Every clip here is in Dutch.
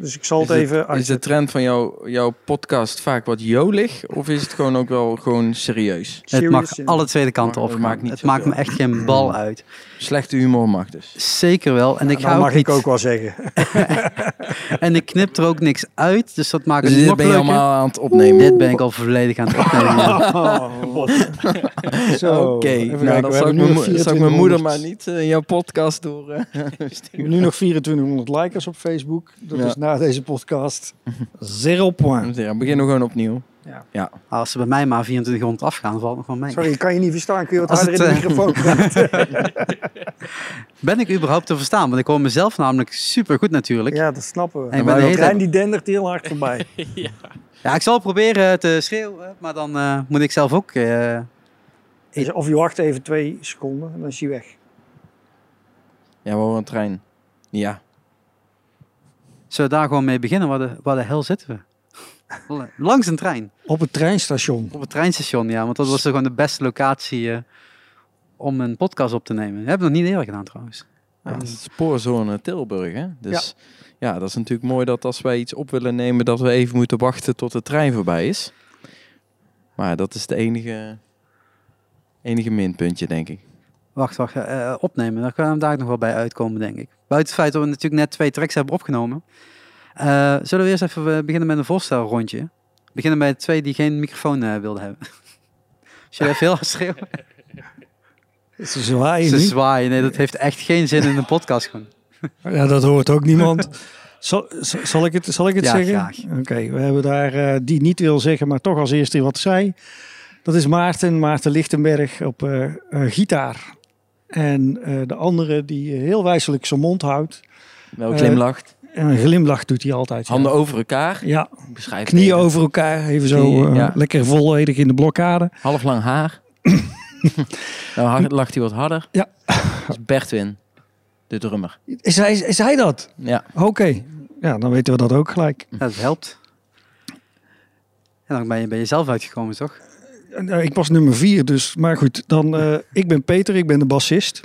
Dus ik zal het, even Is de trend van jouw, jouw podcast vaak wat jolig? Of is het gewoon ook wel gewoon serieus? Het mag in- alle tweede kanten op. het maakt niet het maakt me echt geen bal uit. Slechte humor mag dus. Zeker wel. En ik ga ook mag niet, ik ook wel zeggen. En ik knip er ook niks uit. Dus dat maakt Dus het dit nog ben je leuker. allemaal aan het opnemen. Dit ben ik al volledig aan het opnemen. Oh, Oké, nou dan zou ik, mijn, mijn moeder 2400 maar niet eh, in jouw podcast door. eh, We hebben nu nog 2400 likers op Facebook. Dat Ja. is na deze podcast zero point. ja, begin nog gewoon opnieuw. Als ze bij mij maar 2400 afgaan, valt nog wel mee. Sorry, ik kan je niet verstaan. Kun je wat Als harder in de eh, microfoon praten? Ben ik überhaupt te verstaan? Want ik hoor mezelf namelijk super goed natuurlijk. Ja. Ja, dat snappen we. En ik ben maar de hele trein die dendert heel hard voorbij. ik zal proberen te schreeuwen, maar dan eh, moet ik zelf ook... eh, Dus of je wacht even twee seconden en dan is hij weg. Ja, we horen een trein. Ja. Zullen we daar gewoon mee beginnen? Waar de, waar de hel zitten we? Langs een trein. Op het treinstation. Op het treinstation, ja. Want dat was gewoon de beste locatie eh, om een podcast op te nemen. Dat hebben we nog niet eerder gedaan trouwens. Ja, het is spoorzone Tilburg, hè? Dus ja. dat is natuurlijk mooi dat als wij iets op willen nemen, dat we even moeten wachten tot de trein voorbij is. Maar dat is de enige, enige minpuntje, denk ik. Wacht, wacht. eh, opnemen. Daar kunnen we daar nog wel bij uitkomen, denk ik. Buiten het feit dat we natuurlijk net twee tracks hebben opgenomen. eh, zullen we eerst even eh, beginnen met een voorstelrondje? Beginnen bij de twee die geen microfoon eh, wilden hebben. Als jullie even heel hard schreeuwen. Ze zwaaien Ze zwaaien. Nee, dat heeft echt geen zin in een podcast gewoon. Ja, dat hoort ook niemand. Zal, zal- ik het, zal ik het Ja, zeggen? graag. Oké, we hebben daar die niet wil zeggen, maar toch als eerste wat zei. Dat is Maarten, Maarten Lichtenberg op gitaar. En eh, de andere die heel wijselijk zijn mond houdt. Wel Eh, glimlacht. En een glimlach doet hij altijd. ja. Handen over elkaar. Ja, Beschrijf knieën even. over elkaar. Even zo Knieën, eh, ja. lekker volledig in de blokkade. Half lang haar. nou lacht hij wat harder. Ja. Dat is Bertwin, de drummer. Is hij, is hij dat? Ja. Oké, ja, dan weten we dat ook gelijk. Ja, dat helpt. En dan ben je, ben je zelf uitgekomen, toch? Eh, Ik was nummer vier, dus. Maar goed, dan. eh, ik ben Peter, ik ben de bassist.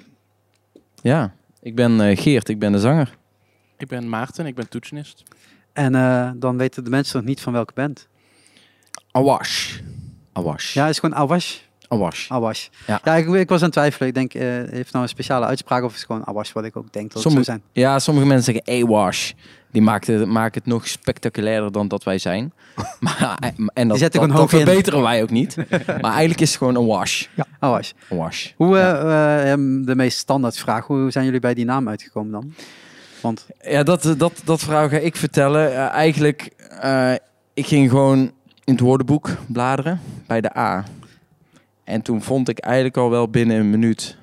Ja. Ik ben eh, Geert, ik ben de zanger. Ik ben Maarten, ik ben toetsenist. En eh, dan weten de mensen nog niet van welke band. Awash. Awash. Ja, het is gewoon Awash. Awash. Awash. Ja. Ja, ik, ik was aan het twijfelen. Ik denk, eh, heeft nou een speciale uitspraak of is het gewoon Awash, wat ik ook denk dat het Sommige- zou zijn. Ja, sommige mensen zeggen Awash. Die maakt het, maken het nog spectaculairder dan dat wij zijn. maar, en dat, zetten dat, dat verbeteren wij ook niet. maar eigenlijk is het gewoon een wash. Awash. Een wash. Hoe, Ja. eh, eh, de meest standaard vraag, hoe zijn jullie bij die naam uitgekomen dan? Want, Ja, dat, dat, dat verhaal ga ik vertellen. Eh, eigenlijk, eh, ik ging gewoon in het woordenboek bladeren bij de A. En toen vond ik eigenlijk al wel binnen een minuut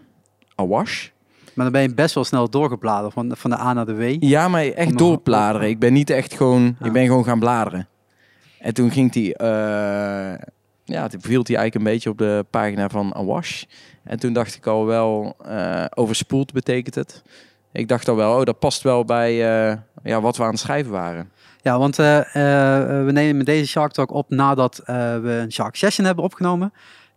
Awash. maar dan ben je best wel snel doorgebladerd van, van de A naar de W. Ja, maar echt doorbladeren. Ik ben niet echt gewoon... Ja. Ik ben gewoon gaan bladeren. En toen ging die... eh, ja, toen viel hij eigenlijk een beetje op de pagina van Awash. En toen dacht ik al wel... eh, overspoeld betekent het. Ik dacht al wel, oh, dat past wel bij eh, ja, wat we aan het schrijven waren. Ja, want we nemen deze Shark Talk op nadat we een Shark Session hebben opgenomen.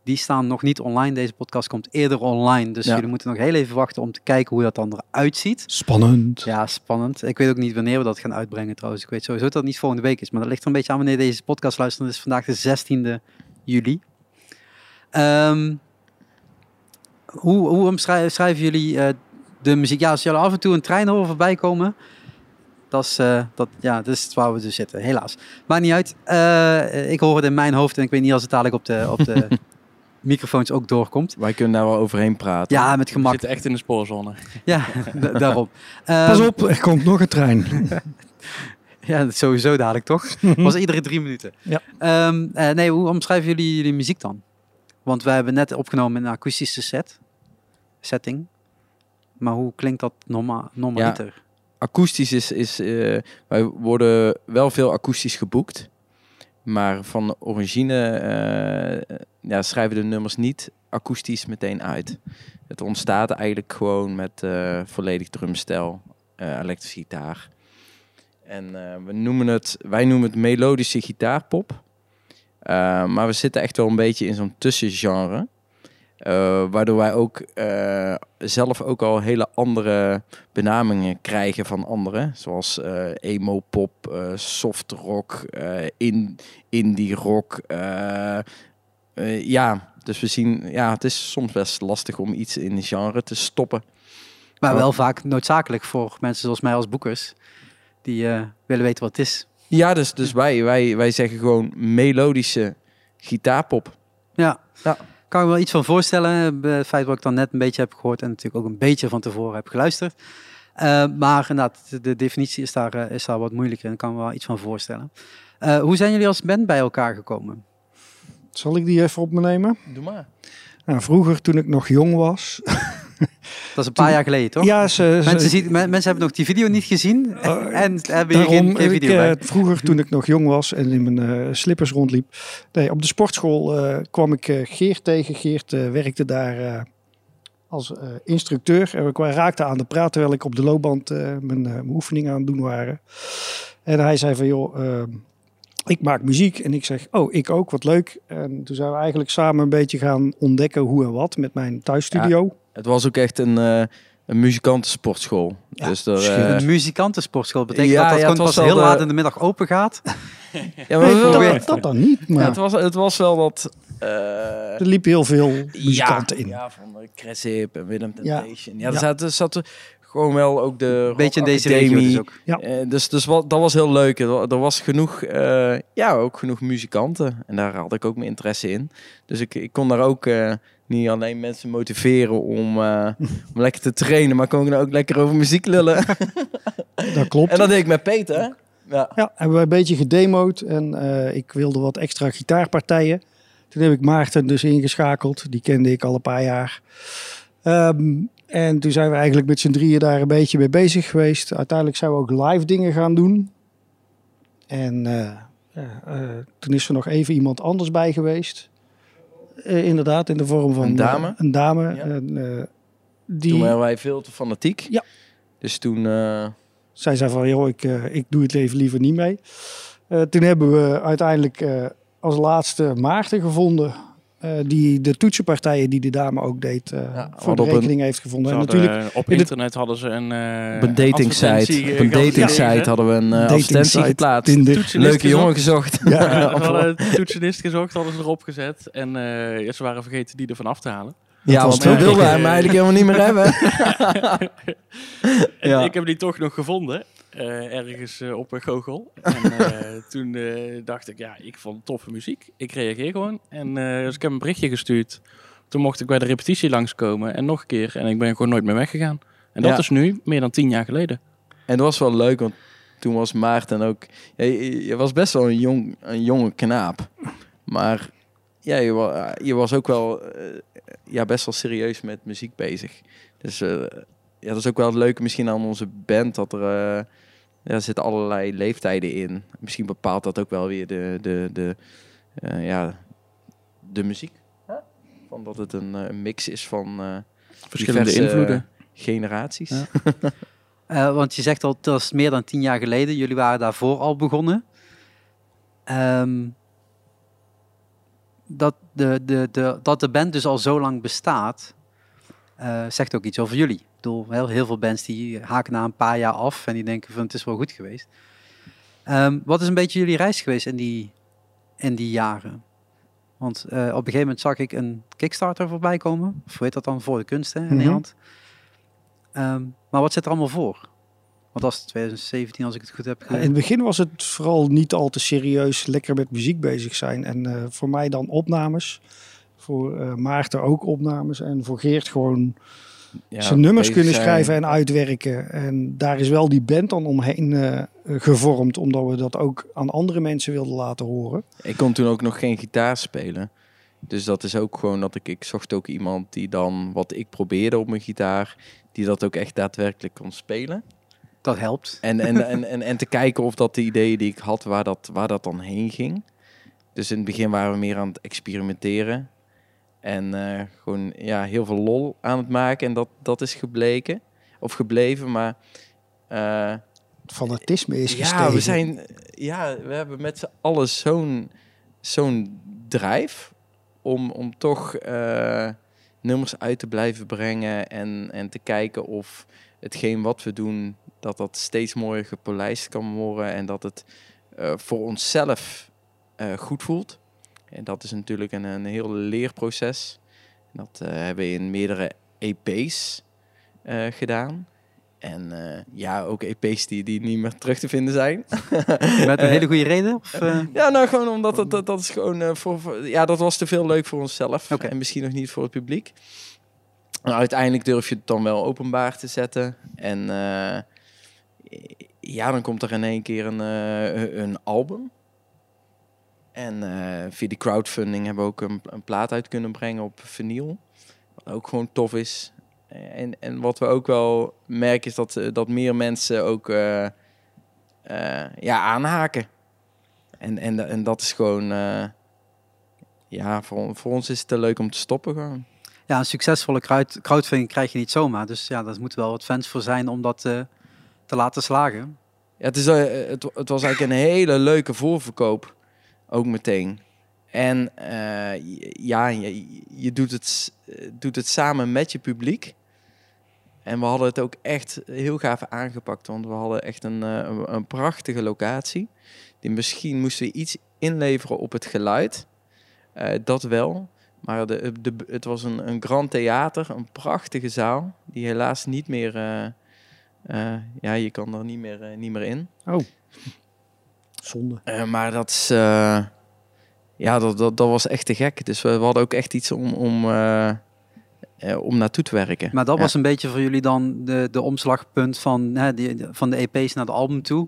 Die staan nog niet online. Deze podcast komt eerder online. Dus Ja. jullie moeten nog heel even wachten om te kijken hoe dat dan eruit ziet. Spannend. Ja, spannend. Ik weet ook niet wanneer we dat gaan uitbrengen trouwens. Ik weet sowieso dat het niet volgende week is. Maar dat ligt er een beetje aan wanneer deze podcast luistert. Het is vandaag de 16e juli. Ehm, hoe, hoe schrijven jullie eh, de muziek? Ja, als jullie af en toe een trein horen voorbij komen... Dat is, eh, dat, ja, dat is waar we dus zitten, helaas. Maakt niet uit. Eh, ik hoor het in mijn hoofd en ik weet niet als het dadelijk op de, op de microfoons ook doorkomt. Wij kunnen daar wel overheen praten. Ja, met We gemak. zitten echt in de spoorzone. Ja, da- daarom. Pas op, er komt nog een trein. Ja, dat is sowieso dadelijk, toch? Was iedere drie minuten. Ja. Ehm, eh, nee, hoe omschrijven jullie jullie muziek dan? Want wij hebben net opgenomen in een akoestische set, setting. Maar hoe klinkt dat norma normaliter? akoestisch is, is eh, wij worden wel veel akoestisch geboekt. Maar van origine eh, ja, schrijven de nummers niet akoestisch meteen uit. Het ontstaat eigenlijk gewoon met eh, volledig drumstel, eh elektrische gitaar. En we noemen het, wij noemen het melodische gitaarpop. Maar we zitten echt wel een beetje in zo'n tussengenre. Eh, waardoor wij ook eh, zelf ook al hele andere benamingen krijgen van anderen. Zoals emo pop, eh, soft rock, in, indie rock. ja, dus we zien, ja, het is soms best lastig om iets in een genre te stoppen. Maar wel vaak noodzakelijk voor mensen zoals mij als boekers. Die willen weten wat het is. Ja, dus, dus wij, wij, wij zeggen gewoon melodische gitaarpop. Ja. Ja. Kan ik me wel iets van voorstellen. Het feit wat ik dan net een beetje heb gehoord. En natuurlijk ook een beetje van tevoren heb geluisterd. Eh, maar inderdaad, de- de definitie is daar, eh, is daar wat moeilijker. En ik kan me wel iets van voorstellen. Eh, hoe zijn jullie als band bij elkaar gekomen? Zal ik die even op me nemen? Doe maar. Nou, vroeger, toen ik nog jong was. Dat is een paar jaar geleden, toch? Ja, ze, ze- Mensen, zien, mensen hebben nog die video niet gezien. Oh, en hebben hier geen, geen ik, video eh, bij. vroeger toen ik nog jong was en in mijn eh, slippers rondliep. Nee, op de sportschool eh, kwam ik Geert tegen. Geert werkte daar als instructeur. En we raakten aan de praat terwijl ik op de loopband mijn, mijn oefeningen aan het doen waren. En hij zei van joh, eh, ik maak muziek. En ik zeg, oh, ik ook, wat leuk. En toen zijn we eigenlijk samen een beetje gaan ontdekken hoe en wat met mijn thuisstudio. Het was ook echt een, eh een muzikantensportschool. Ja, dus er, schitterend. eh, Een muzikantensportschool betekent ja, dat dat ja, gewoon pas heel de- laat in de middag open gaat. ja, maar Nee, dat, dat dan niet, maar ja, het, was, het was wel dat... eh, er liepen heel veel muzikanten ja, in. Ja, van uh, Cressip en Willem Ja. Temptation. Ja, er Ja. zat, zat er gewoon wel ook de Een beetje in deze regio dus ook. Ja. Dus dus wat, dat was heel leuk. Er, wa- er was genoeg, eh, ja, ook genoeg muzikanten. En daar had ik ook mijn interesse in. Dus ik, ik kon daar ook eh, niet alleen mensen motiveren om, eh, om lekker te trainen, maar kon ik ook lekker over muziek lullen. Dat klopt. en dat deed ik met Peter. Ja. Ja, hebben we een beetje gedemoed en eh, ik wilde wat extra gitaarpartijen. Toen heb ik Maarten dus ingeschakeld, die kende ik al een paar jaar. Ehm, en toen zijn we eigenlijk met z'n drieën daar een beetje mee bezig geweest. Uiteindelijk zijn we ook live dingen gaan doen. En eh, toen is er nog even iemand anders bij geweest. Eh, inderdaad, in de vorm van Een dame? eh, een dame. Ja. En, eh, die, Toen waren wij veel te fanatiek. Ja. Dus toen... eh, Zij zei van, joh, ik, ik doe het leven liever niet mee. Eh, toen hebben we uiteindelijk eh, als laatste Maarten gevonden. Eh, die de toetsenpartijen die de dame ook deed, eh, Ja, voor de een- rekening heeft gevonden. En natuurlijk, eh, op internet hadden ze een, eh op een dating site. Op een dating site hadden we een Dating advertentie geplaatst. Leuke jongen gezocht. Ja, Ja, we hadden een toetsenist gezocht, hadden ze erop gezet. En eh, ja, ze waren vergeten die ervan af te halen. Ja, want we wilden hem eigenlijk helemaal niet meer hebben. En Ja. ik heb die toch nog gevonden. Eh, ergens eh, op een goochel. En eh, toen dacht ik, ja, ik vond toffe muziek. Ik reageer gewoon. En dus ik heb een berichtje gestuurd. Toen mocht ik bij de repetitie langskomen. En nog een keer. En ik ben gewoon nooit meer weggegaan. En dat Ja. is nu meer dan tien jaar geleden. En dat was wel leuk, want toen was Maarten ook... Ja, je, je was best wel een, jong, een jonge knaap. Maar ja, je, wa- je was ook wel ja, best wel serieus met muziek bezig. Dus ja, dat is ook wel het leuke misschien aan onze band. Dat er, ja, er zitten allerlei leeftijden in. Misschien bepaalt dat ook wel weer de, de, de, eh, ja, de muziek. Van dat het een, eh, een mix is van eh, Verschillende invloeden. generaties. Ja. Eh, want je zegt al, dat is meer dan tien jaar geleden. Jullie waren daarvoor al begonnen. Ehm, dat, de, de, de, dat de band dus al zo lang bestaat, eh, zegt ook iets over jullie. Bedoel, heel, heel veel bands die haken na een paar jaar af en die denken van het is wel goed geweest. Ehm, wat is een beetje jullie reis geweest in die, in die jaren? Want eh, op een gegeven moment zag ik een Kickstarter voorbij komen. Of hoe heet dat dan? Voor de kunsten in Mhm. Nederland. Ehm, maar wat zit er allemaal voor? Want dat is 2017 als ik het goed heb. in het begin was het vooral niet al te serieus lekker met muziek bezig zijn. En eh, voor mij dan opnames. Voor eh, Maarten ook opnames. En voor Geert gewoon Ja, zijn nummers kunnen zijn. schrijgen en uitwerken. En daar is wel die band dan omheen eh, gevormd, omdat we dat ook aan andere mensen wilden laten horen. Ik kon toen ook nog geen gitaar spelen. Dus dat is ook gewoon dat ik... Ik zocht ook iemand die dan wat ik probeerde op mijn gitaar... die dat ook echt daadwerkelijk kon spelen. Dat helpt. En, en, en, en, en te kijken of dat de ideeën die ik had, waar dat, waar dat dan heen ging. Dus in het begin waren we meer aan het experimenteren. En eh, gewoon ja, heel veel lol aan het maken. En dat, dat is gebleken. Of gebleven, maar... eh, Fanatisme is ja, gestegen. we zijn, ja, we hebben met z'n allen zo'n zo'n drijf om, om toch, eh, nummers uit te blijven brengen en, en te kijken of hetgeen wat we doen, dat dat steeds mooier gepolijst kan worden en dat het voor onszelf goed voelt. En dat is natuurlijk een, een heel leerproces. Dat eh, hebben we in meerdere EP's eh, gedaan. En eh, ja, ook EP's die, die niet meer terug te vinden zijn. Met een hele goede reden? Of? Ja, nou gewoon omdat dat, dat, dat is gewoon voor, voor- Ja, dat was te veel leuk voor onszelf. En misschien nog niet voor het publiek. Nou, uiteindelijk durf je het dan wel openbaar te zetten. En ja, dan komt er in één keer een, een album. En eh, via die crowdfunding hebben we ook een, een plaat uit kunnen brengen op vinyl. Wat ook gewoon tof is. En, en wat we ook wel merken is dat, eh, dat meer mensen ook eh, ja, aanhaken. En, en, en dat is gewoon... ja, voor, voor ons is het te leuk om te stoppen gewoon. Ja, een succesvolle crowd, crowdfunding krijg je niet zomaar. Dus ja, daar moeten wel wat fans voor zijn om dat te laten slagen. Ja, het, is, het, het was eigenlijk een hele leuke voorverkoop. Ook meteen. En eh, ja, je, je doet, het, doet het samen met je publiek. En we hadden het ook echt heel gaaf aangepakt. Want we hadden echt een, eh, een, prachtige locatie. Die misschien moesten we iets inleveren op het geluid. Eh, dat wel. Maar de, de, het was een, een grand theater, een prachtige zaal. Die helaas niet meer... ja, je kan er niet meer, niet meer in. Zonde. Eh, maar dat is... eh, ja, dat, dat, dat was echt te gek. Dus we, we hadden ook echt iets om, om, eh, eh, om naartoe te werken. Maar dat Ja. was een beetje voor jullie dan de, de omslagpunt van, hè, die, van de EP's naar de album toe.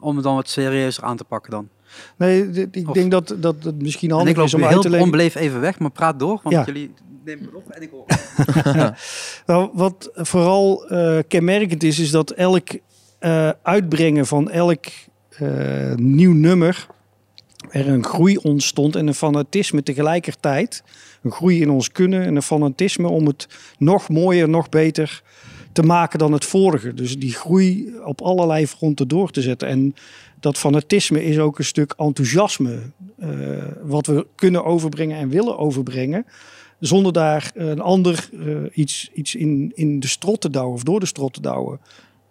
Om het dan wat serieuzer aan te pakken dan. Nee, ik Of- denk dat, dat het misschien En handig ik loop is om uit te heel leggen. even weg, maar praat door. Want Ja. jullie nemen het op en ik hoor. Nou, wat vooral eh, kenmerkend is, is dat elk eh, uitbrengen van elk nieuw nummer er een groei ontstond en een fanatisme tegelijkertijd. Een groei in ons kunnen en een fanatisme om het nog mooier, nog beter te maken dan het vorige. Dus die groei op allerlei fronten door te zetten. En dat fanatisme is ook een stuk enthousiasme. eh, wat we kunnen overbrengen en willen overbrengen. Zonder daar een ander eh, iets, iets in, in de strot te douwen of door de strot te douwen.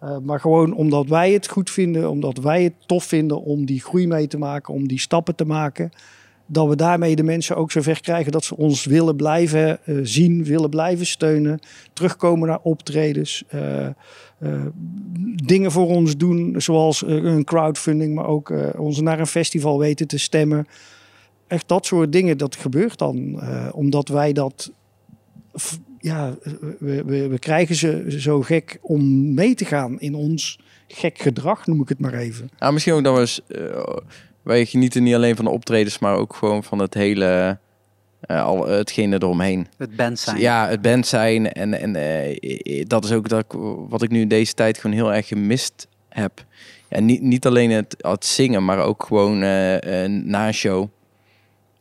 Eh, maar gewoon omdat wij het goed vinden, omdat wij het tof vinden om die groei mee te maken, om die stappen te maken. Dat we daarmee de mensen ook zover krijgen dat ze ons willen blijven eh, zien, willen blijven steunen. Terugkomen naar optredens. eh, dingen voor ons doen, zoals een crowdfunding, maar ook ons naar een festival weten te stemmen. Echt dat soort dingen, dat gebeurt dan omdat wij dat. Ja, we, we, we krijgen ze zo gek om mee te gaan in ons gek gedrag, noem ik het maar even. Nou, misschien ook dat we... s- eh, wij genieten niet alleen van de optredens, maar ook gewoon van het hele... eh, al hetgene eromheen. Het band zijn. Ja, het band zijn. En, en eh, dat is ook dat, ik- wat ik nu in deze tijd gewoon heel erg gemist heb. Ja, niet, niet alleen het, het zingen, maar ook gewoon eh, eh, na een show.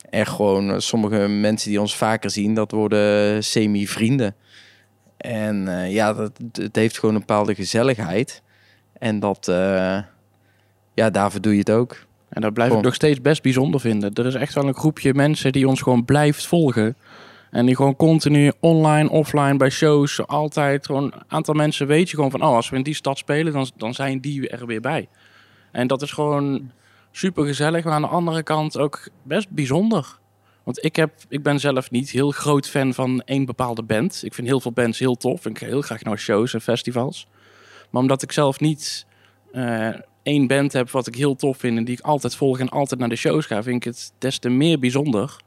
Echt gewoon eh, sommige mensen die ons vaker zien, dat worden semi-vrienden. En eh, ja, dat, het heeft gewoon een bepaalde gezelligheid. En dat, eh, ja, daarvoor doe je het ook. En dat blijf ik nog steeds best bijzonder vinden. Er is echt wel een groepje mensen die ons gewoon blijft volgen. En die gewoon continu online, offline, bij shows, altijd gewoon een aantal mensen weet je gewoon van, oh, als we in die stad spelen, dan, dan zijn die er weer bij. En dat is gewoon super gezellig, maar aan de andere kant ook best bijzonder. Want ik, heb, ik ben zelf niet heel groot fan van één bepaalde band. Ik vind heel veel bands heel tof. Ik ga heel graag naar shows en festivals. Maar omdat ik zelf niet eh, één band heb wat ik heel tof vind en die ik altijd volg en altijd naar de shows ga, vind ik het des te meer bijzonder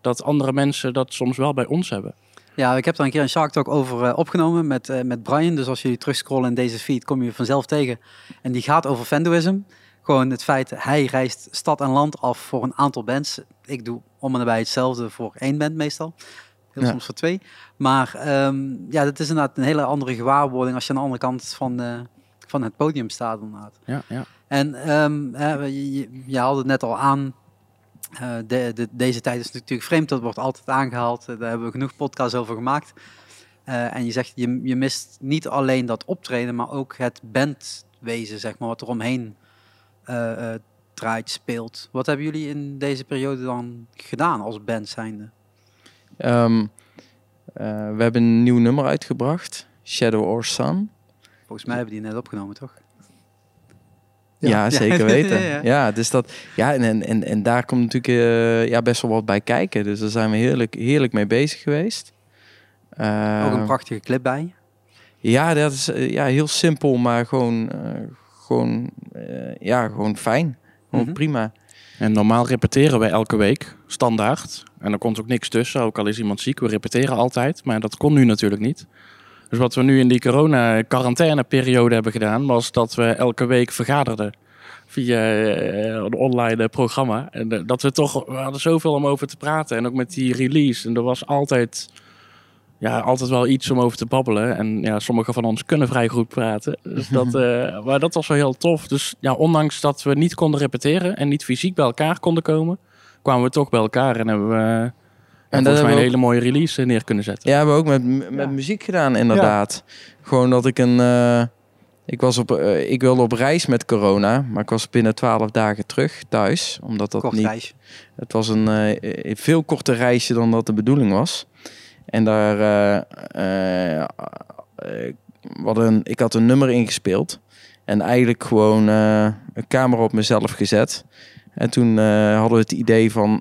dat andere mensen dat soms wel bij ons hebben. Ja, ik heb daar een keer een Shark Talk over eh, opgenomen met, eh, met Brian. Dus als jullie terugscrollen in deze feed, kom je vanzelf tegen. En die gaat over fandoism. Gewoon het feit, hij reist stad en land af voor een aantal bands. Ik doe om en nabij hetzelfde voor één band meestal. Heel Ja. soms voor twee. Maar ehm, ja, dat is inderdaad een hele andere gewaarwording als je aan de andere kant van, eh, van het podium staat. Inderdaad. Ja, ja. En hè, je, je- haalde het net al aan. Eh, de, de, deze tijd is natuurlijk vreemd, dat wordt altijd aangehaald. Eh, daar hebben we genoeg podcasts over gemaakt. En je zegt, je, je mist niet alleen dat optreden, maar ook het bandwezen, zeg maar, wat er omheen draait, speelt. Wat hebben jullie in deze periode dan gedaan als band zijnde? Ehm, Eh, we hebben een nieuw nummer uitgebracht, Shadow or Sun. Volgens mij hebben die net opgenomen, toch? Ja, Ja. zeker weten. ja, ja, ja. dus dat, ja en, en, en, daar komt natuurlijk eh, ja, best wel wat bij kijken. Dus daar zijn we heerlijk, heerlijk mee bezig geweest. Eh, Ook een prachtige clip bij. Ja, dat is eh, ja, heel simpel, maar gewoon, eh, gewoon, eh, ja, gewoon fijn. Gewoon Mhm. prima. En normaal repeteren wij elke week, standaard. En er komt ook niks tussen, ook al is iemand ziek. We repeteren altijd, maar dat kon nu natuurlijk niet. Dus wat we nu in die corona-quarantaine-periode hebben gedaan... was dat we elke week vergaderden via eh, een online programma. En eh, dat we toch, we hadden zoveel om over te praten. En ook met die release. En er was altijd, ja, altijd wel iets om over te babbelen. En ja, sommigen van ons kunnen vrij goed praten. Dus dat, eh, maar dat was wel heel tof. Dus ja, ondanks dat we niet konden repeteren en niet fysiek bij elkaar konden komen, kwamen we toch bij elkaar en hebben we en dat volgens mij hebben een we hele mooie release neer kunnen zetten. Ja, hebben we ook met, met Ja. muziek gedaan, inderdaad. Gewoon dat ik een. eh, ik, was op, eh, ik wilde op reis met corona, maar ik was binnen twaalf dagen terug thuis. Omdat dat Kort niet. Het was een eh, veel korter reisje dan dat de bedoeling was. En daar. eh, eh, eh, hadden een, ik had een nummer ingespeeld. En eigenlijk gewoon een camera op mezelf gezet. En toen hadden we het idee van.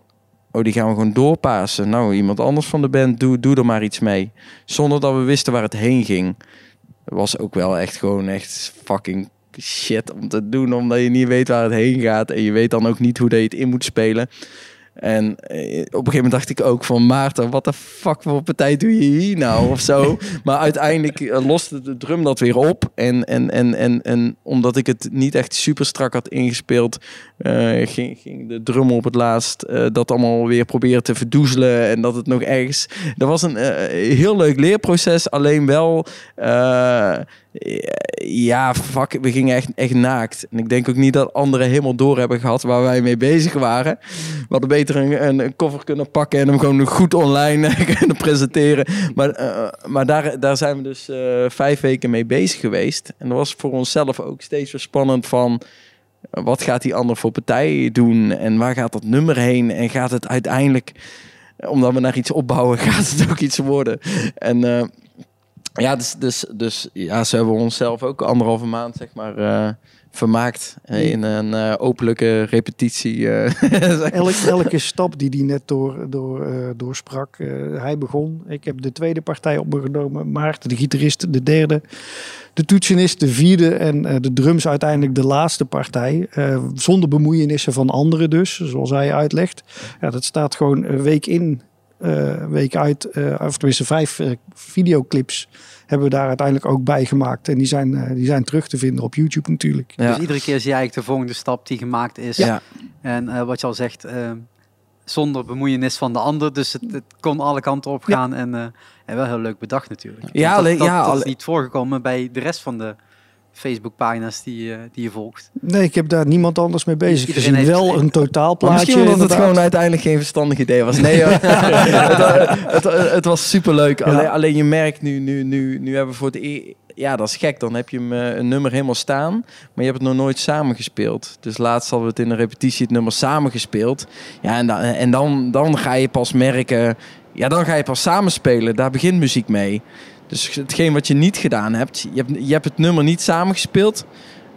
Oh, die gaan we gewoon doorpassen. Nou, iemand anders van de band, doe, doe er maar iets mee. Zonder dat we wisten waar het heen ging. Dat was ook wel echt gewoon echt fucking shit om te doen. Omdat je niet weet waar het heen gaat. En je weet dan ook niet hoe dat je het in moet spelen. En eh, op een gegeven moment dacht ik ook van Maarten, wat de fuck voor partij doe je hier nou of zo. maar uiteindelijk eh, loste de drum dat weer op. En, en, en, en, en omdat ik het niet echt super strak had ingespeeld, eh, ging, ging de drum op het laatst dat allemaal weer proberen te verdoezelen. En dat het nog ergens... Dat was een heel leuk leerproces, alleen wel... ja, we gingen echt, echt naakt. En ik denk ook niet dat anderen helemaal door hebben gehad waar wij mee bezig waren. We hadden beter een, een, kunnen pakken en hem gewoon goed online kunnen presenteren. Maar, eh, maar daar, daar zijn we dus eh, vijf weken mee bezig geweest. En dat was voor onszelf ook steeds weer spannend van... Wat gaat die ander voor partij doen? En waar gaat dat nummer heen? En gaat het uiteindelijk, omdat we naar iets opbouwen, gaat het ook iets worden? En eh, ja, dus, dus, dus ja, ze hebben onszelf ook anderhalve maand, zeg maar, eh, vermaakt in een eh, openlijke repetitie. eh. Elk, elke stap die hij net door, door, doorsprak. hij begon. Ik heb de tweede partij op me genomen. Maarten, de gitarist, de derde. De toetsenist, de vierde. En de drums uiteindelijk de laatste partij. Zonder bemoeienissen van anderen dus, zoals hij uitlegt. Ja, dat staat gewoon een week in, week uit. eh, of tenminste vijf eh, videoclips hebben we daar uiteindelijk ook bij gemaakt. En die zijn, eh, die zijn terug te vinden op YouTube natuurlijk. ja. Dus iedere keer zie je eigenlijk de volgende stap die gemaakt is. Ja. En eh, wat je al zegt, eh, zonder bemoeienis van de ander. Dus het, het kon alle kanten op gaan. En, eh, en wel heel leuk bedacht natuurlijk. Ja, dat, alleen- dat, ja, dat is niet voorgekomen bij de rest van de Facebook-pagina's die, eh, die je volgt. Nee, ik heb daar niemand anders mee bezig Iedereen gezien. Wel een Maar totaalplaatje. misschien omdat het gewoon uiteindelijk geen verstandig idee was. Nee, hoor. het, het, het was superleuk. Ja. Alleen, alleen je merkt nu, nu, nu, nu hebben we voor het e Ja, dat is gek. Dan heb je hem, eh, een nummer helemaal staan, maar je hebt het nog nooit samengespeeld. Dus laatst hadden we het in een repetitie het nummer samengespeeld. Ja, en, dan, en dan, dan ga je pas merken... Ja, dan ga je pas samenspelen. Daar begint muziek mee. Dus hetgeen wat je niet gedaan hebt, je hebt, je hebt het nummer niet samengespeeld,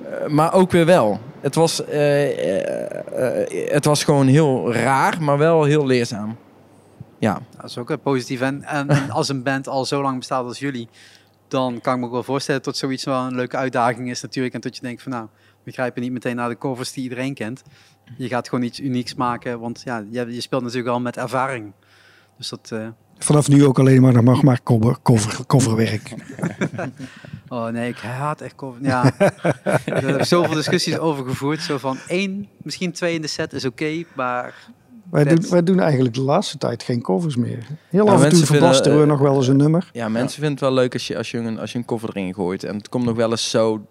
eh, maar ook weer wel. Het was, eh, eh, het was gewoon heel raar, maar wel heel leerzaam. Ja, Dat is ook positief. En, en, als een band al zo lang bestaat als jullie, dan kan ik me ook wel voorstellen dat zoiets wel een leuke uitdaging is natuurlijk. En dat je denkt van nou, we grijpen niet meteen naar de covers die iedereen kent. Je gaat gewoon iets unieks maken, want ja, je, je speelt natuurlijk al met ervaring. Dus dat, Vanaf nu ook alleen maar, dan mag maar cover, cover, coverwerk. oh nee, ik haat echt cover. Ja, er hebben zoveel discussies over gevoerd. Zo van één, misschien twee in de set is oké, maar Wij doen, wij doen eigenlijk de laatste tijd geen covers meer. Heel Ja, af en toe verbasteren we eh, nog wel eens een nummer. ja mensen vinden het wel leuk als je, als, je een, als je een cover erin gooit. En het komt nog wel eens zo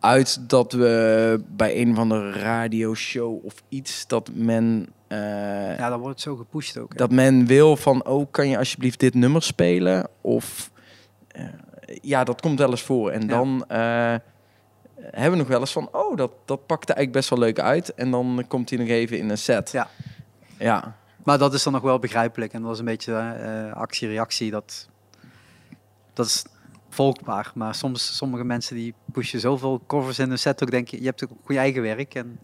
uit dat we bij een van de radioshow of iets dat men... eh, ja, dan wordt het zo gepusht ook. hè. dat men wil van, oh, kan je alsjeblieft dit nummer spelen? Of eh, ja, dat komt wel eens voor. En Ja. dan eh, hebben we nog wel eens van, oh, dat, dat pakt er eigenlijk best wel leuk uit. En dan komt hij nog even in een set. Ja. Ja. Maar dat is dan nog wel begrijpelijk. En dat was een beetje actie-reactie. Dat, dat is volgbaar. Maar soms, sommige mensen die pushen zoveel covers in hun set. Ook denk je, je hebt ook je eigen werk. En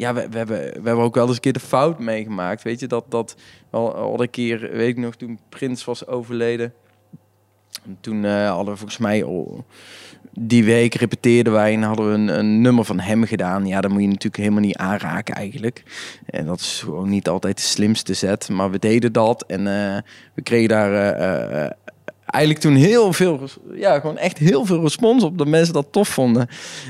Ja, we, we, hebben, we hebben ook wel eens een keer de fout meegemaakt. Weet je, dat, dat wel al een keer, weet ik nog, toen Prins was overleden. En toen eh, hadden we volgens mij die week repeteerden wij en hadden we een, nummer van hem gedaan. Ja, dat moet je natuurlijk helemaal niet aanraken eigenlijk. En dat is gewoon niet altijd de slimste zet. Maar we deden dat en eh, we kregen daar eh, eigenlijk toen heel veel, ja, gewoon echt heel veel respons op. Dat mensen dat tof vonden.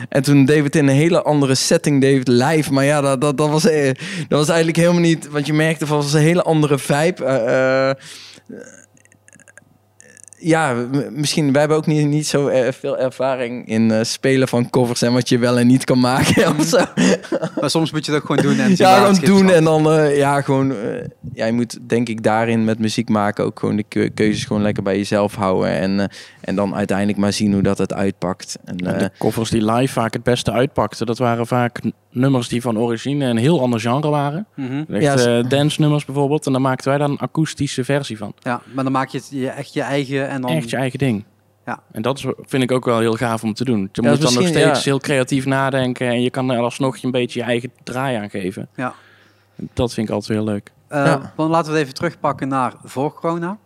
En toen deed het in een hele andere setting, deed live. Maar ja, dat, dat, dat, was, eh, dat was eigenlijk helemaal niet... Want je merkte van, was een hele andere vibe. Eh, eh, ja, misschien, wij hebben ook niet, niet zo veel ervaring in eh, spelen van covers en wat je wel en niet kan maken of zo. maar soms moet je dat ook gewoon doen. En Ja, gewoon doen en dan, eh, ja, gewoon, eh, ja, je moet denk ik daarin met muziek maken ook gewoon de keu- keuzes gewoon lekker bij jezelf houden en, eh, en dan uiteindelijk maar zien hoe dat het uitpakt. En, En de covers die live vaak het beste uitpakten, dat waren vaak nummers die van origine een heel ander genre waren. Mhm. Echt Ja, eh, dance nummers bijvoorbeeld. En daar maakten wij dan een akoestische versie van. Ja, maar dan maak je het je, echt je eigen en dan... Echt je eigen ding. Ja. En dat is, vind ik ook wel heel gaaf om te doen. Je Ja, moet dan nog steeds ja. heel creatief nadenken. En je kan er alsnog je een beetje je eigen draai aan geven. Ja. En Dat vind ik altijd heel leuk. Eh, Ja. Dan laten we het even terugpakken naar voor corona.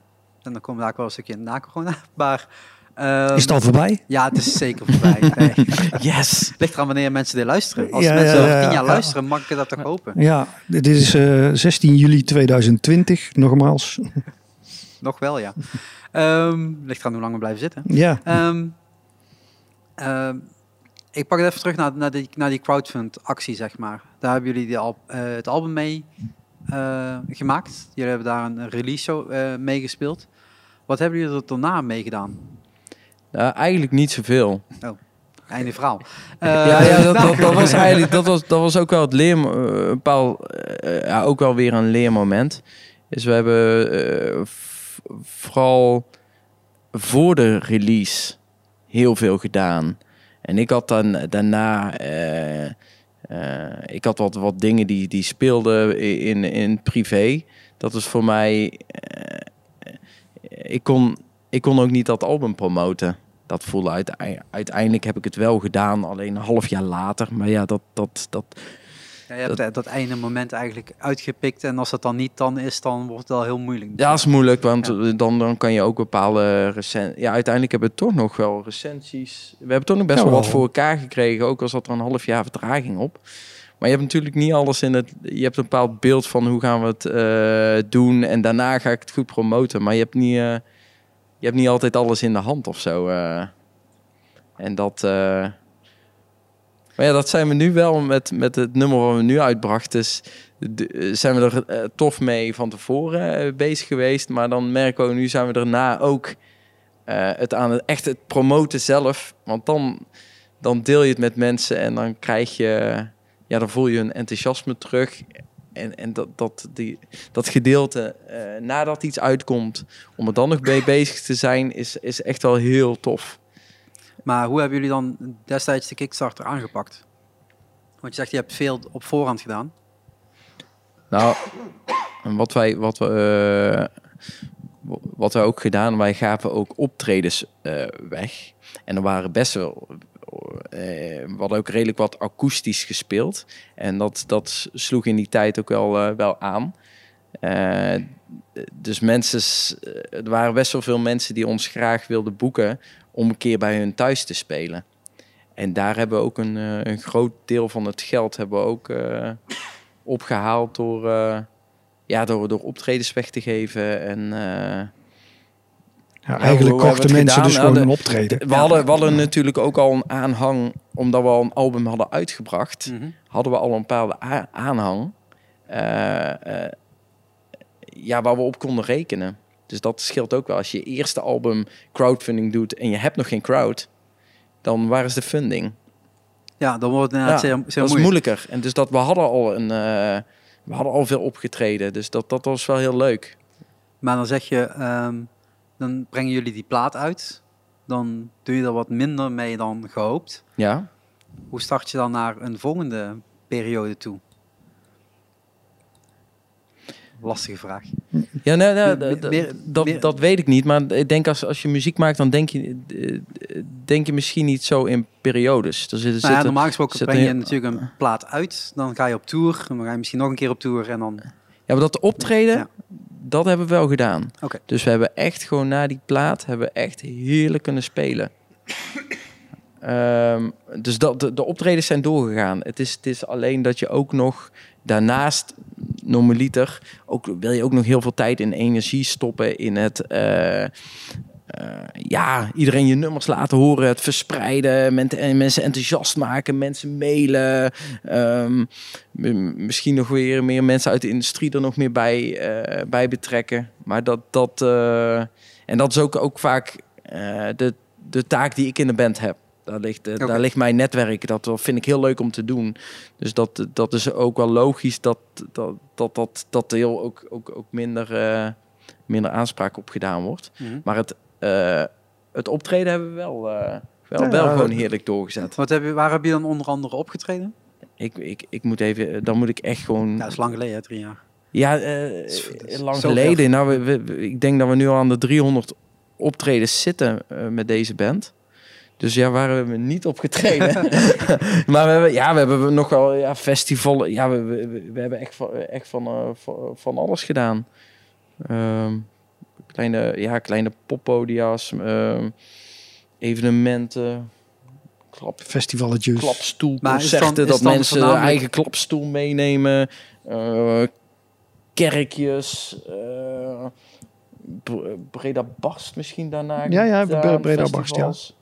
En dan komen we daar wel een stukje na corona. Maar, ehm, Is het al voorbij? Ja, het is zeker voorbij. Nee. yes! Ligt eraan wanneer mensen dit luisteren. Als Ja, mensen ja, over ja, tien jaar ja. luisteren, mag ik dat toch hopen? Ja, dit is eh, 16 juli 2020, nogmaals. Nog wel, ja. Ehm ligt eraan hoe lang we blijven zitten. Ja, Ehm, ehm, ik pak het even terug naar, naar, die, naar die crowdfund actie, zeg maar. Daar hebben jullie die al, eh, het album mee eh, gemaakt. Jullie hebben daar een release show eh, mee gespeeld. Wat hebben jullie er daarna mee gedaan? Nou, eigenlijk niet zoveel. Einde verhaal. ja, ja dat, dat, dat was eigenlijk dat was, dat was ook wel het leer, een bepaald, eh, ja, ook wel weer een leermoment. Dus we hebben eh, vooral voor de release heel veel gedaan. En ik had dan daarna, eh, eh, ik had wat, wat dingen die, die speelden in, in privé. Dat is voor mij, eh, ik, kon, ik kon ook niet dat album promoten. Dat voelde uitei- uiteindelijk heb ik het wel gedaan, alleen een half jaar later. Maar ja, dat, dat, dat, Ja, je hebt dat, dat ene moment eigenlijk uitgepikt. En als dat dan niet dan is, dan wordt het wel heel moeilijk. ja, is moeilijk, want dan, dan kan je ook bepaalde recen Ja, uiteindelijk hebben we toch nog wel recensies. We hebben toch nog best Ja, wel wat voor elkaar gekregen, ook al zat er een half jaar vertraging op. Maar je hebt natuurlijk niet alles in het. Je hebt een bepaald beeld van hoe gaan we het eh, doen. En daarna ga ik het goed promoten. Maar je hebt niet, eh, je hebt niet altijd alles in de hand of zo. eh. en dat. Maar ja, dat zijn we nu wel met, met het nummer wat we nu uitbrachten. Dus zijn we er eh, tof mee van tevoren eh, bezig geweest. Maar dan merken we nu zijn we daarna ook eh, het aan het echt het promoten zelf. Want dan, dan deel je het met mensen en dan krijg je, ja, dan voel je hun enthousiasme terug. En, en dat, dat, die, dat gedeelte nadat iets uitkomt, om er dan nog mee bezig te zijn, is, is echt wel heel tof. Maar hoe hebben jullie dan destijds de Kickstarter aangepakt? Want je zegt, je hebt veel op voorhand gedaan. Nou, wat wij, wat we, eh, wat wij ook gedaan, wij gaven ook optredens eh, weg. En er waren best wel, eh, we hadden ook redelijk wat akoestisch gespeeld. En dat, dat sloeg in die tijd ook wel, wel aan. Dus mensen, er waren best wel veel mensen die ons graag wilden boeken om een keer bij hun thuis te spelen. En daar hebben we ook een, eh, een groot deel van het geld hebben we ook eh, opgehaald door, eh, ja, door, door optredens weg te geven. En eh, ja, hoe eigenlijk kochten mensen gedaan? dus Nou, gewoon een optreden. we, hadden, we hadden natuurlijk ook al een aanhang, omdat we al een album hadden uitgebracht, Mhm. hadden we al een bepaalde aanhang. eh, eh, ja, waar we op konden rekenen. Dus dat scheelt ook wel. Als je eerste album crowdfunding doet en je hebt nog geen crowd, dan waar is de funding? Ja, dan wordt het inderdaad Ja, zeer, zeer dat is moeilijk. moeilijker. En dus dat we hadden al een, eh, we hadden al veel opgetreden. Dus dat, dat was wel heel leuk. Maar dan zeg je, ehm, dan brengen jullie die plaat uit. Dan doe je er wat minder mee dan gehoopt. Ja. Hoe start je dan naar een volgende periode toe? Lastige vraag. Ja, nee, nee, Meer- meer- dat, meer- dat weet ik niet. Maar ik denk als, als je muziek maakt, dan denk je, eh, denk je misschien niet zo in periodes. Er zitten, Nou ja, normaal gesproken breng je natuurlijk een plaat uit. Dan ga je op tour. Dan ga je misschien nog een keer op tour. En dan... ja, maar dat optreden, Ja. dat hebben we wel gedaan. Oké. Dus we hebben echt gewoon na die plaat, hebben we echt heerlijk kunnen spelen. Ehm, dus dat, de, de optredens zijn doorgegaan. Het is, het is alleen dat je ook nog daarnaast, normaliter, ook, wil je ook nog heel veel tijd en energie stoppen in het... eh, eh, ja, iedereen je nummers laten horen, het verspreiden, men- en mensen enthousiast maken, mensen mailen. ehm, misschien nog weer meer mensen uit de industrie er nog meer bij, eh, bij betrekken. Maar dat, dat en dat is ook, ook vaak de, de taak die ik in de band heb. Daar ligt, eh, daar ligt mijn netwerk. Dat vind ik heel leuk om te doen. Dus dat, dat is ook wel logisch dat dat, dat, dat, dat deel ook, ook, ook minder, eh, minder aanspraak op gedaan wordt. Mhm. Maar het, eh, het optreden hebben we wel, wel, Ja, wel ja, gewoon heerlijk doorgezet. Wat heb je, waar heb je dan onder andere opgetreden? Ik, ik, ik moet even, dan moet ik echt gewoon. Ja, dat is lang geleden, hè, drie jaar. Ja, lang geleden. Nou, we, we- ik denk dat we nu al aan de 300 optredens zitten met deze band. Dus ja, waar hebben we niet opgetreden? maar we hebben, ja, we hebben nog wel ja, festivals. Ja, we, we, we- hebben echt van, echt van, eh, van, van alles gedaan. Ehm, kleine, ja, kleine poppodia's, ehm, evenementen, klap, is klapstoelconcerten, dat mensen hun eigen klapstoel meenemen, eh, kerkjes, eh, Bre- Breda Barst misschien daarna. Ja, ja, Breda Barst, festivals.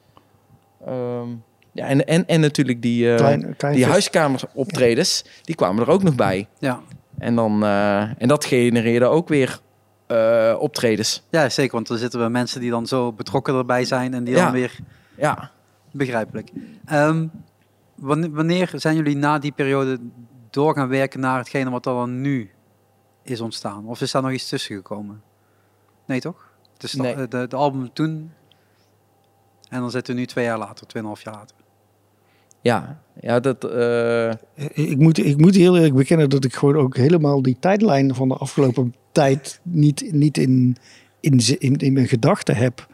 Ehm, ja, en, en, en natuurlijk die, eh, Klein, klein die huiskameroptredens, die kwamen er ook nog bij. Ja. En, dan, eh, en dat genereerde ook weer eh, optredens. ja, zeker. Want er zitten wel mensen die dan zo betrokken erbij zijn. En die Ja. dan weer Ja, begrijpelijk. Ehm, wanneer, zijn jullie na die periode door gaan werken naar hetgene wat er dan nu is ontstaan? Of is daar nog iets tussen gekomen? Nee, toch? Het is Nee. de, de album toen. En dan zitten we nu twee jaar later, tweeënhalf jaar later. ja, ja dat... eh, Ik moet, ik moet heel eerlijk bekennen dat ik gewoon ook helemaal die tijdlijn van de afgelopen tijd niet, niet in, in, in, in mijn gedachten heb.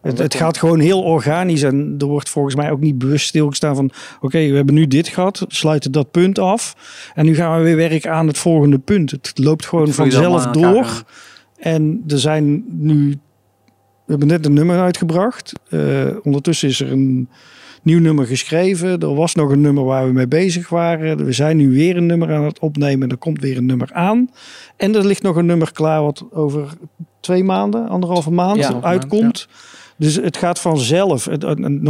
Het, het gaat gewoon heel organisch en er wordt volgens mij ook niet bewust stilgestaan van oké, we hebben nu dit gehad, sluiten dat punt af en nu gaan we weer werken aan het volgende punt. Het loopt gewoon vanzelf door. En er zijn nu. We hebben net een nummer uitgebracht. Eh, ondertussen is er een nieuw nummer geschreven. Er was nog een nummer waar we mee bezig waren. We zijn nu weer een nummer aan het opnemen. Er komt weer een nummer aan. En er ligt nog een nummer klaar wat over twee maanden, anderhalve maand Ja. Uitkomt. Dus het gaat vanzelf.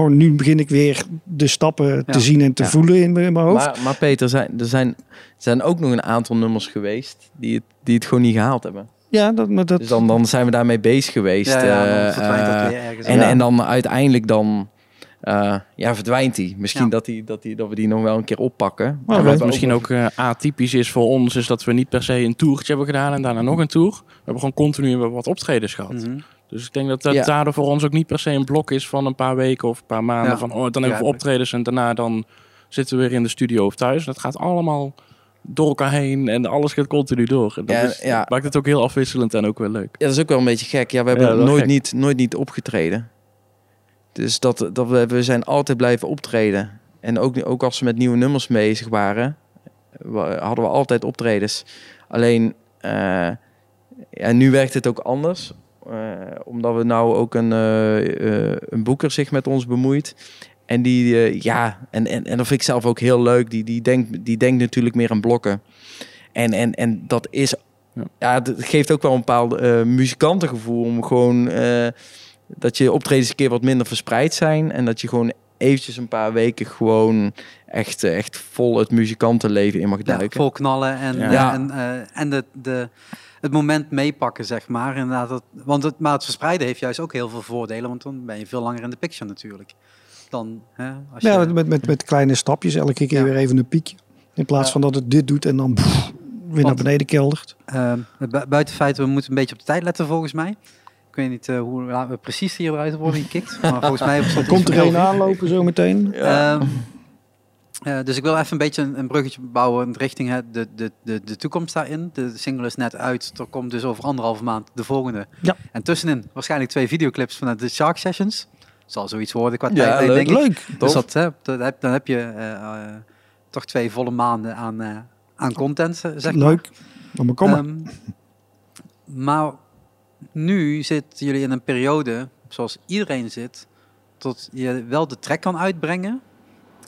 Nu begin ik weer de stappen Ja. te zien en te voelen in mijn hoofd. Maar, maar Peter, zijn, er, zijn, er zijn ook nog een aantal nummers geweest die het, die het gewoon niet gehaald hebben. Ja, dat, maar dat, Dus dan, dan zijn we daarmee bezig geweest. Ja, ja, dan eh, dat eh, weer ergens. en, Ja. en dan uiteindelijk dan, eh, ja, verdwijnt die. Misschien Ja. dat, die, dat, die, dat we die nog wel een keer oppakken. Maar we wat misschien ook eh, atypisch is voor ons, is dat we niet per se een toertje hebben gedaan en daarna nog een tour. We hebben gewoon continu wat optredens gehad. Mhm. Dus ik denk dat dat Ja. daardoor voor ons ook niet per se een blok is van een paar weken of een paar maanden. Ja. Van oh, dan hebben we optredens en daarna dan zitten we weer in de studio of thuis. Dat gaat allemaal door elkaar heen en alles gaat continu door. En dat Ja, is, ja. maakt het ook heel afwisselend en ook wel leuk. Ja, dat is ook wel een beetje gek. Ja, we hebben Ja, nooit, gek. niet, nooit niet opgetreden. Dus dat, dat we, we zijn altijd blijven optreden. En ook, ook als we met nieuwe nummers bezig waren, wa- hadden we altijd optredens. Alleen, eh, ja, nu werkt het ook anders. Eh, omdat we nou ook een, eh, eh, een boeker zich met ons bemoeit. En die, eh, ja, en, en, en dat vind ik zelf ook heel leuk. Die, die, denkt, die denkt natuurlijk meer aan blokken. En, en, en dat is, Ja. ja, het geeft ook wel een bepaald eh, muzikantengevoel om gewoon eh, dat je optredens een keer wat minder verspreid zijn. En dat je gewoon eventjes een paar weken gewoon echt, echt vol het muzikantenleven in mag Ja, duiken. vol knallen en, Ja. Ja. en, eh, en de, de, het moment meepakken, zeg maar. Inderdaad, dat, want het, maar het verspreiden heeft juist ook heel veel voordelen, want dan ben je veel langer in de picture natuurlijk. Dan, hè, als je, Ja, met, met, met kleine stapjes, elke keer Ja. weer even een piekje. In plaats Ja. van dat het dit doet en dan pff, weer naar beneden keldert. eh, bu- buiten feit, we moeten een beetje op de tijd letten volgens mij. Ik weet niet eh, hoe laat we precies hier eruit worden gekikt, maar volgens mij stond Komt er een aanlopen zo meteen? Ja. Ehm, Eh, dus ik wil even een beetje een, een bruggetje bouwen richting het, de, de, de, de toekomst daarin. De, single is net uit. Er komt dus over anderhalve maand de volgende. Ja. En tussenin waarschijnlijk twee videoclips vanuit de Shark Sessions. Zal zoiets worden qua Ja, tijd, leuk. denk ik. Leuk. Dus dat, hè, dat heb, dan heb je eh, eh, toch twee volle maanden aan, eh, aan content, zeg maar. Leuk. Laat maar komen. Ehm, maar nu zitten jullie in een periode, zoals iedereen zit, tot je wel de track kan uitbrengen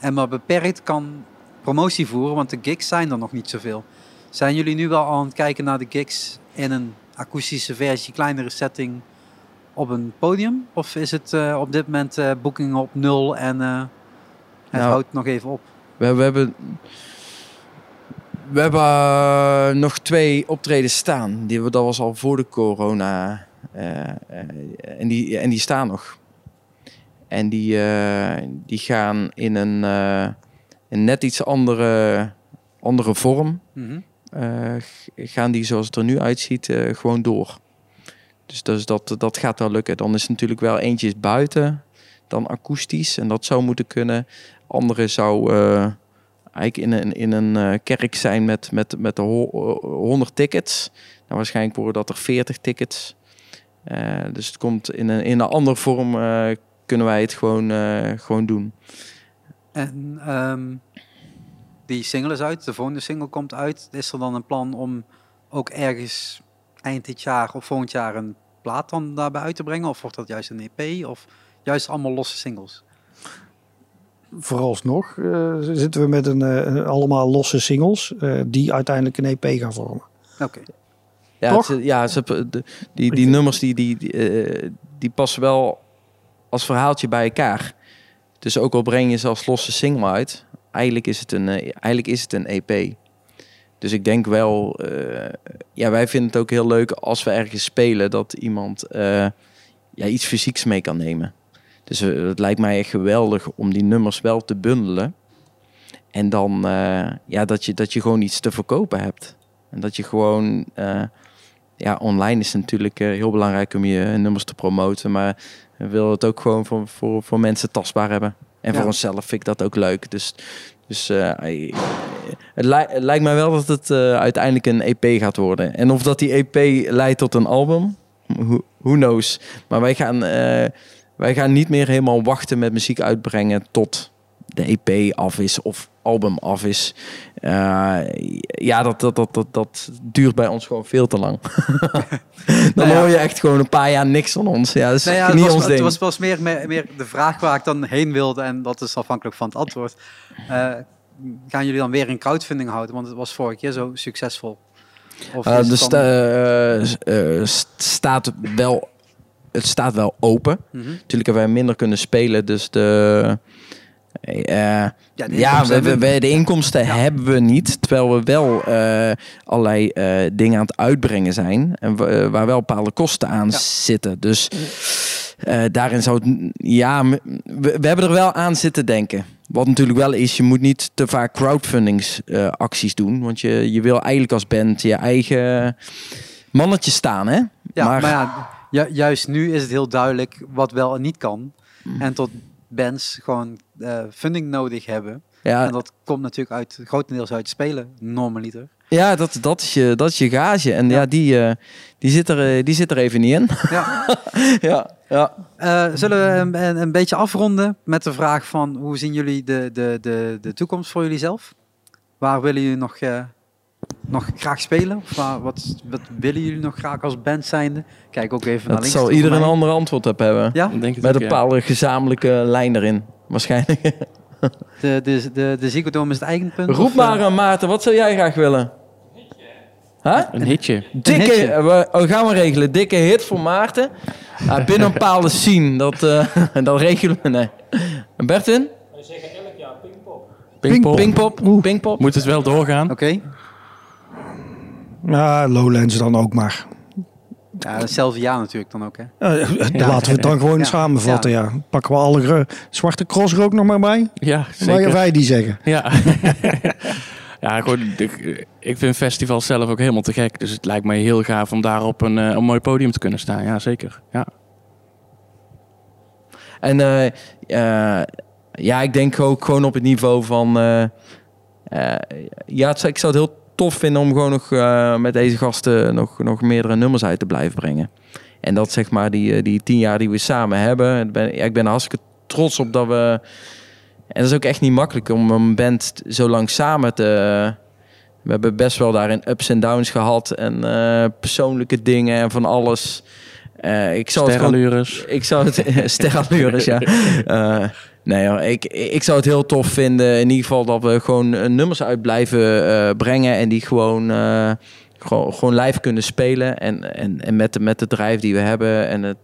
en maar beperkt kan promotie voeren, want de gigs zijn er nog niet zoveel. Zijn jullie nu wel aan het kijken naar de gigs in een akoestische versie, kleinere setting op een podium? Of is het eh, op dit moment eh boekingen op nul en eh, het Nou, houdt nog even op? We, we hebben, we hebben nog twee optredens staan. Die, dat was al voor de corona. en, die, en die staan nog. En die, die gaan in een, een net iets andere, andere vorm. Mhm. gaan die zoals het er nu uitziet gewoon door. Dus, dat, dat gaat wel lukken. Dan is natuurlijk wel eentje buiten, dan akoestisch. En dat zou moeten kunnen. Andere zou eh, eigenlijk in een, in een eh, kerk zijn met, met, met de ho- eh, 100 tickets. Nou, waarschijnlijk worden dat er 40 tickets. Dus het komt in een, in een andere vorm kunnen wij het gewoon, gewoon doen. En ehm, die single is uit, de volgende single komt uit. Is er dan een plan om ook ergens eind dit jaar of volgend jaar een plaat dan daarbij uit te brengen? Of wordt dat juist een EP? Of juist allemaal losse singles? Vooralsnog eh, zitten we met een, eh, allemaal losse singles eh, die uiteindelijk een EP gaan vormen. Oké. Ja, het- ja ze, de, die, die nummers die, die, die, eh, die passen wel als verhaaltje bij elkaar. Dus ook al breng je ze als losse single uit, eigenlijk is het een, eigenlijk is het een EP. Dus ik denk wel, eh, ja, wij vinden het ook heel leuk als we ergens spelen dat iemand eh, ja, iets fysieks mee kan nemen. Dus eh, het lijkt mij echt geweldig om die nummers wel te bundelen. En dan ja, dat, je, dat je gewoon iets te verkopen hebt. En dat je gewoon, ja, online is natuurlijk heel belangrijk om je nummers te promoten. Maar we willen het ook gewoon voor, voor, voor mensen tastbaar hebben. En Ja. voor onszelf vind ik dat ook leuk. Dus, dus het, li- het lijkt mij wel dat het eh, uiteindelijk een EP gaat worden. En of dat die EP leidt tot een album, who, who knows. Maar wij gaan, eh, wij gaan niet meer helemaal wachten met muziek uitbrengen tot de EP af is of album af is. Eh, ja, dat, dat, dat, dat, dat duurt bij ons gewoon veel te lang. Dan Nou hoor je echt gewoon een paar jaar niks van ons. Ja, dat is Nou ja, niet het was, ons het ding. was, was meer, meer, meer de vraag waar ik dan heen wilde. En dat is afhankelijk van het antwoord. Eh, gaan jullie dan weer een crowdfunding houden? Want het was vorige keer zo succesvol. Of is het sta- dan- s- eh, st- staat wel, het staat wel open. Mhm. Natuurlijk hebben wij minder kunnen spelen, dus de... Ja, de ja, we, we- hebben- we- de inkomsten Ja. hebben we niet. Terwijl we wel allerlei dingen aan het uitbrengen zijn. En wa- waar wel bepaalde kosten aan Ja. zitten. Dus eh, daarin zou het... Ja, we, we hebben er wel aan zitten denken. Wat natuurlijk wel is, je moet niet te vaak crowdfundingsacties acties doen. Want je, je wil eigenlijk als band je eigen mannetje staan, hè? Ja, maar, maar- ja, ju- juist nu is het heel duidelijk wat wel en niet kan. Mm. En tot bands gewoon eh, funding nodig hebben. Ja, En dat komt natuurlijk uit, grotendeels uit spelen, normaliter. Ja dat, dat, is je, dat is je gage. En ja, Ja. die, eh, die, zit er, eh, die zit er even niet in. Ja. ja, ja. Eh, zullen we een, een, een beetje afronden met de vraag van hoe zien jullie de, de, de, de toekomst voor jullie zelf? Waar willen jullie nog, eh, nog graag spelen? Of waar, wat, wat willen jullie nog graag als band zijnde? Kijk ook even naar Dat links. zal ieder een ander antwoord op hebben. Ja, Ik denk het Met ook, een ja. bepaalde gezamenlijke lijn erin. Waarschijnlijk. de, de, de, de is het eigen punt. Roep of, maar aan Maarten, wat zou jij graag willen? Huh? Een hitje. Dikke, hitje. eh, we, oh, gaan we regelen. Dikke hit voor Maarten. Ah, binnen een bepaalde scene. Dat, eh, dat regelen we. Nee. En Bertin? Pinkpop. Pinkpop? Pinkpop? Moet het wel doorgaan? Oké. Ja, Lowlands dan ook maar. Ja, hetzelfde jaar natuurlijk dan ook, hè? Eh, Laten we het dan gewoon Ja. samenvatten, ja. Pakken we alle zwarte cross er ook nog maar bij? Ja, Waar zeker. wij die zeggen. Ja. ja, gewoon, ik, ik vind festivals zelf ook helemaal te gek. Dus het lijkt mij heel gaaf om daar op een, eh, een mooi podium te kunnen staan. Ja, zeker. Ja. En eh, eh, ja, ik denk ook gewoon op het niveau van... ja, ik zou het heel tof vinden om gewoon nog met deze gasten nog, nog meerdere nummers uit te blijven brengen. En dat zeg maar die, die tien jaar die we samen hebben. Ik ben, ja, ik ben hartstikke trots op dat we... En dat is ook echt niet makkelijk om een band zo lang samen te... We hebben best wel daarin ups en downs gehad. En eh, persoonlijke dingen en van alles. Eh, ik zou het gewoon ik zou het sterrenlures, ja. Eh, nee, hoor, ik, ik zou het heel tof vinden. In ieder geval dat we gewoon eh, nummers uit blijven eh, brengen en die gewoon, eh, gewoon, gewoon live kunnen spelen. En, en, en met, de, met de drive die we hebben en het,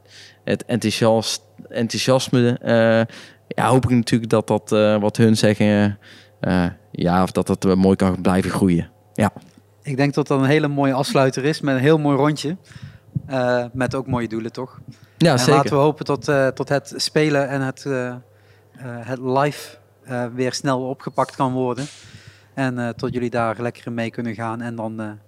het enthousiast, enthousiasme, eh, ja, hoop ik natuurlijk dat dat eh, wat hun zeggen, eh, ja, of dat dat eh, mooi kan blijven groeien. Ik denk dat dat een hele mooie afsluiter is met een heel mooi rondje. Met ook mooie doelen, toch? Ja, en zeker. laten we hopen tot, tot het spelen en het, het live weer snel opgepakt kan worden. En tot jullie daar lekker mee kunnen gaan en dan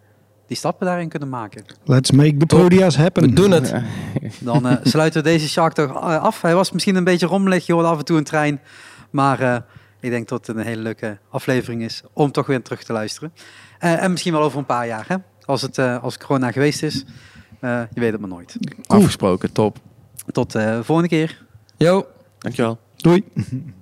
die stappen daarin kunnen maken. Let's make the podia's happen. We doen het. Dan eh, sluiten we deze Shark Talk eh, af. Hij was misschien een beetje rommelig, je hoorde af en toe een trein. Maar eh, ik denk dat het een hele leuke aflevering is om toch weer terug te luisteren. Eh, en misschien wel over een paar jaar, hè? Als, het, eh, als corona geweest is. Eh, je weet het maar nooit. Afgesproken, top. Tot de volgende keer. Yo. Dankjewel. Doei.